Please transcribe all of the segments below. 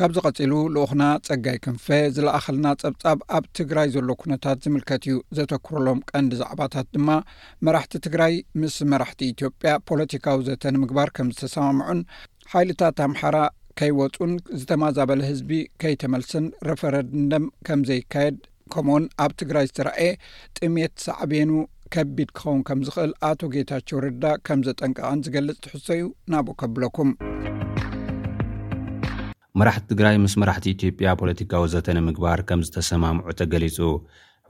ካብዚ ቀፂሉ ልኡኽና ፀጋይ ክንፈ ዝለኣኸልና ፀብፃብ ኣብ ትግራይ ዘሎ ኩነታት ዝምልከት እዩ ዘተክረሎም ቀንዲ ዛዕባታት ድማ መራሕቲ ትግራይ ምስ መራሕቲ ኢትዮጵያ ፖለቲካዊ ዘተ ንምግባር ከም ዝተሰማምዑን ሓይልታት ኣምሓራ ከይወፁን ዝተማዛበለ ህዝቢ ከይተመልስን ረፈረንደም ከም ዘይካየድ ከምኡውን ኣብ ትግራይ ዝተራእየ ጥሜት ሳዕቤኑ ከቢድ ክኸውን ከም ዝኽእል ኣቶ ጌታቸው ረዳ ከም ዘጠንቀቐን ዝገልጽ ትሕዝቶ እዩ ናብኡ ከብለኩም። መራሕቲ ትግራይ ምስ መራሕቲ ኢትዮጵያ ፖለቲካዊ ዘተ ንምግባር ከም ዝተሰማምዑ ተገሊጹ።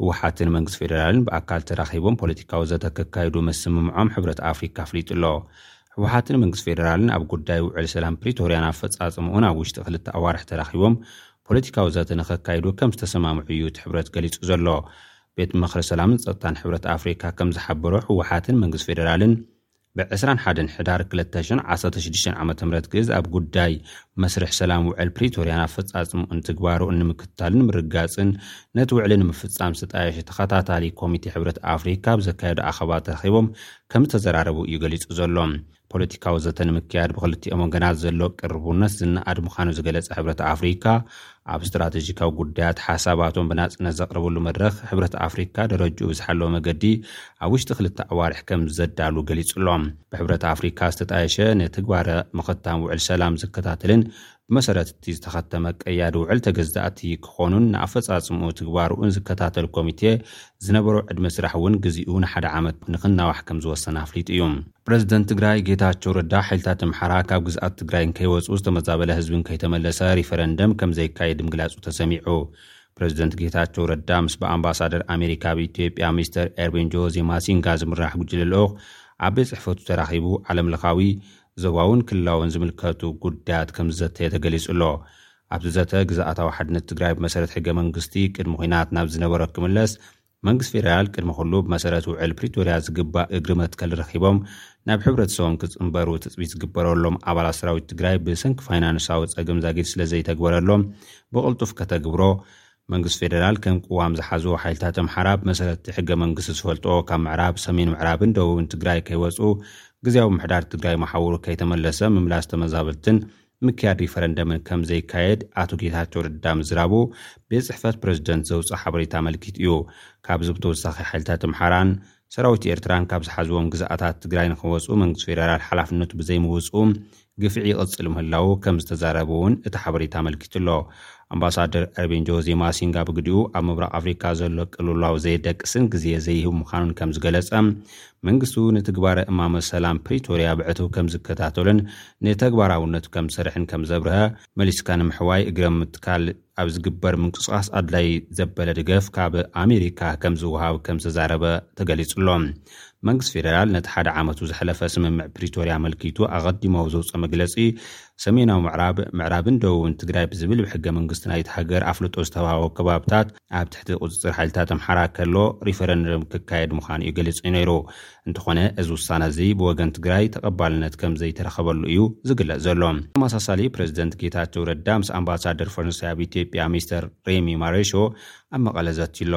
ህወሓትን መንግስቲ ፌደራልን ብኣካል ተራኺቦም ፖለቲካዊ ዘተ ከካይዱ ምስምምዖም ሕብረት ኣፍሪካ ኣፍሊጡ ኣሎ። ህወሓትን መንግስቲ ፌደራልን ኣብ ጉዳይ ውዕል ሰላም ፕሪቶርያን ኣፈፃፅምኡን ኣብ ውሽጢ ክልተ ኣዋርሕ ተራኺቦም ፖለቲካዊ ዘተ ንከካይዱ ከም ዝተሰማምዑ እዩ እቲ ሕብረት ገሊፁ ዘሎ። ቤት ምኽሪ ሰላምን ፀጥታን ሕብረት ኣፍሪካ ከም ዝሓበሮ ህወሓትን መንግስቲ ፌደራልን ብ ዕስራን ሓደን ሕዳር ክልተ ሽሕ ዓሰርተ ሽዱሽተ ዓመተ ምህረት ግእዝ ኣብ ጉዳይ መስርሕ ሰላም ውዕል ፕሪቶርያን ኣፈፃፅምኡን ትግባረኡን ንምክትታልን ምርግጋፅን ነቲ ውዕሊ ንምፍፃም ዝተጣየሸ ተኸታታሊ ኮሚቴ ሕብረት ኣፍሪካ ኣብ ዘካየዶ ኣኸባ ተረኺቦም ከም ዝተዘራረቡ እዩ ገሊፁ ዘሎ። ፖለቲካዊ ዘተ ንምክያድ ብክልቲኦም ወገናት ዘሎ ቅርቡነት ዝነኣድ ምዃኑ ዝገለጸ ሕብረት ኣፍሪካ፣ ኣብ ስትራተጂካዊ ጉዳያት ሓሳባቶም ብናጽነት ዘቕርብሉ መድረኽ ሕብረት ኣፍሪካ ደረጅኡ ብዝሓለወ መገዲ ኣብ ውሽጢ ክልተ ኣዋርሕ ከም ዘዳሉ ገሊጹ'ሎ። ብሕብረት ኣፍሪካ ዝተጣየሸ ንትግባረ ምኽታም ውዕል ሰላም ዝከታተልን ብመሰረት እቲ ዝተኸተመ ቀያዲ ውዕል ተገዛእቲ ክኾኑን ንኣፈፃፅምኡ ትግባረኡን ዝከታተል ኮሚቴ ዝነበሮ ዕድመ ስራሕ እውን ግዚኡ ንሓደ ዓመት ንክናዋሕ ከምዝወሰነ ኣፍሊጡ እዩ። ፕረዚደንት ትግራይ ጌታቸው ረዳ ሓይልታት ኣምሓራ ካብ ግዝኣት ትግራይ እንከይወፁ ዝተመዛበለ ህዝቢ እንከይተመለሰ ሪፈረንደም ከምዘይካየድ ምግላፁ ተሰሚዑ። ፕረዚደንት ጌታቸው ረዳ ምስ ብኣምባሳደር ኣሜሪካ ኣብ ኢትዮጵያ ሚስተር ኤርቪን ጆዜ ማሲንጋ ዝምራሕ ጉጅለ ልኡኽ ኣብ ቤት ፅሕፈቱ ተራኺቡ ዓለም ለኻዊ ዞባውን ክልላውን ዝምልከቱ ጉዳያት ከምዝዘተየ ተገሊፁ'ሎ። ኣብዚ ዘተ ግዝኣታዊ ሓድነት ትግራይ ብመሰረት ሕገ መንግስቲ ቅድሚ ኹናት ናብ ዝነበሮ ክምለስ፣ መንግስቲ ፌዴራል ቅድሚ ኹሉ ብመሰረት ውዕል ፕሪቶርያ ዝግባእ እግሪ መትከል ረኺቦም ናብ ሕብረተሰቦም ክፅምበሩ ትፅቢት ዝግበረሎም ኣባላት ሰራዊት ትግራይ ብሰንኪ ፋይናንሳዊ ፀገም ዛጊድ ስለዘይተግበረሎም ብቕልጡፍ ከተግብሮ መንግስቲ ፌደራል ከም ቅዋም ዝሓዝዎ ሓይልታት ኣምሓራ ብመሰረት'ቲ ሕገ መንግስቲ ዝፈልጦ ካብ ምዕራብ፣ ሰሜን ምዕራብን ደቡብን ትግራይ ከይወጽኡ፣ ግዝያዊ ምምሕዳር ትግራይ መሓውሩ ከይተመለሰ ምምላስ ተመዛበልትን ምክያድ ሪፈረንደምን ከም ዘይካየድ ኣቶ ጌታቸው ረዳ ምዝራቡ ቤት ጽሕፈት ፕረዚደንት ዘውጽኦ ሓበሬታ ኣመልኪቱ'ዩ። ካብዚ ብተወሳኺ ሓይልታት ኣምሓራን ሰራዊት ኤርትራን ካብ ዝሓዝዎም ግዝኣታት ትግራይ ንክወጹ መንግስቲ ፌደራል ሓላፍነቱ ብዘይምውጽኡ ግፍዒ ይቕጽል ምህላዉ ከምዝተዛረበ'ውን እቲ ሓበሬታ ኣመልኪቱ'ሎ። ኣምባሳደር ኣርቤን ጆዜ ማሲንጋ ብግዲኡ ኣብ ምብራቕ ኣፍሪካ ዘሎ ቅልውላው ዘየደቅስን ግዜ ዘይህብ ምዃኑን ከምዝገለጸ መንግስቱ ንትግባረ እማመ ሰላም ፕሪቶርያ ብዕቱብ ከምዝከታተሎን ንተግባራውነቱ ከምዝሰርሕን ከምዘብርሀ መሊስካ ንምሕዋይ እግረ ምትካል ኣብ ዝግበር ምንቅስቓስ ኣድላይ ዘበለ ድገፍ ካብ ኣሜሪካ ከም ዝወሃብ ከም ዝተዛረበ ተገሊጹ ኣሎ። መንግስቲ ፌደራል ነቲ ሓደ ዓመቱ ዘሕለፈ ስምምዕ ፕሪቶርያ ኣመልኪቱ ኣቐዲሙ ኣብ ዘውጽኦ መግለጺ፣ ሰሜናዊ ምዕራብ፣ ምዕራብን ደቡብን ትግራይ ብዝብል ብሕገ መንግስቲ ናይታ ሃገር ኣፍልጦ ዝተውሃቦ ከባብታት ኣብ ትሕቲ ቁጽጽር ሓይልታት ኣምሓራ ከሎ ሪፈረንደም ክካየድ ምዃኑ'ዩ ገሊጹ ነይሩ። እንተኾነ እዚ ውሳነ እዚ ብወገን ትግራይ ተቐባልነት ከም ዘይተረኸበሉ እዩ ዝግለጽ ዘሎ። ብተመሳሳሊ ፕረዚደንት ጌታቸው ረዳ ምስ ኣምባሳደር ፈረንሳይ ኣብ ኢትዮጵያ ሚስተር ሬሚ ማሬሾ ኣብ መቐለ ዘትዩ ኣሎ።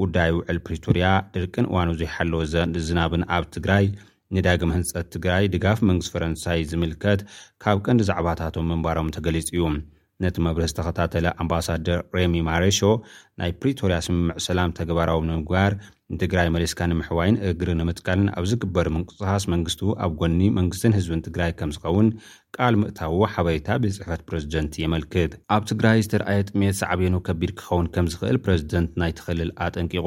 ጉዳይ ውዕል ፕሪቶርያ፣ ድርቅን እዋኑ ዘይሓለወ ዝናብን ኣብ ትግራይ፣ ንዳግመ ህንጸት ትግራይ፣ ድጋፍ መንግስቲ ፈረንሳይ ዝምልከት ካብ ቀንዲ ዛዕባታቶም ምንባሮም ተገሊጹ እዩ። ነቲ መብርሂ ዝተኸታተለ ኣምባሳደር ሬሚ ማሬሾ፣ ናይ ፕሪቶርያ ስምምዕ ሰላም ተግባራዊ ንምግባር፣ ንትግራይ መሊስካ ንምሕዋይን እግሪ ንምትካልን ኣብ ዝግበር ምንቅስቓስ መንግስቱ ኣብ ጎኒ መንግስትን ህዝብን ትግራይ ከምዝኸውን ቃል ምእታዉ ሓበሬታ ቤት ጽሕፈት ፕረዚደንት የመልክት። ኣብ ትግራይ ዝተርኣየ ጥሜት ሳዕቤኑ ከቢድ ክኸውን ከምዝኽእል ፕረዚደንት ናይቲ ክልል ኣጠንቂቑ።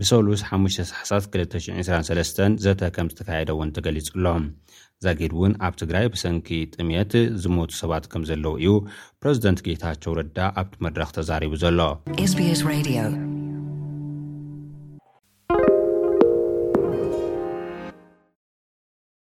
ብሰሉስ ሓሙሽተ ታሕሳስ ክልተ ሽሕን ዕስራን ሰለስተን ዘተ ከምዝተካየደ እውን ተገሊፁ'ሎ። ዛጊድ እውን ኣብ ትግራይ ብሰንኪ ጥምየት ዝሞቱ ሰባት ከምዘለዉ እዩ ፕረዚደንት ጌታቸው ረዳ ኣብቲ መድረኽ ተዛሪቡ ዘሎ። SBS Radio